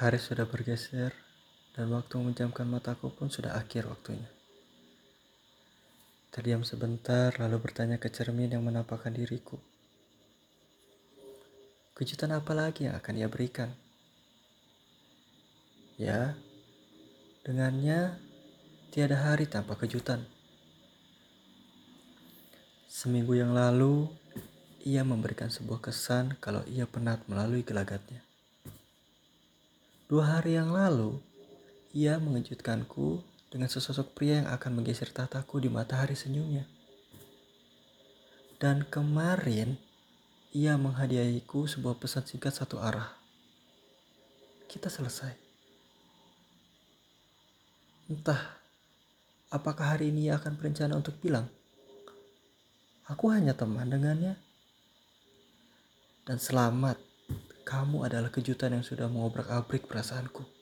Hari sudah bergeser dan waktu menjamkan mataku pun sudah akhir waktunya. Terdiam sebentar lalu bertanya ke cermin yang menampakkan diriku. Kejutan apa lagi yang akan ia berikan? Ya, dengannya tiada hari tanpa kejutan. Seminggu yang lalu, ia memberikan sebuah kesan kalau ia penat melalui gelagatnya. Dua hari yang lalu, ia mengejutkanku dengan sesosok pria yang akan menggeser tataku di matahari senyumnya. Dan kemarin, ia menghadiahiku sebuah pesan singkat satu arah. Kita selesai. Entah, apakah hari ini ia akan berencana untuk bilang, aku hanya teman dengannya. Dan selamat kamu adalah kejutan yang sudah mengobrak-abrik perasaanku.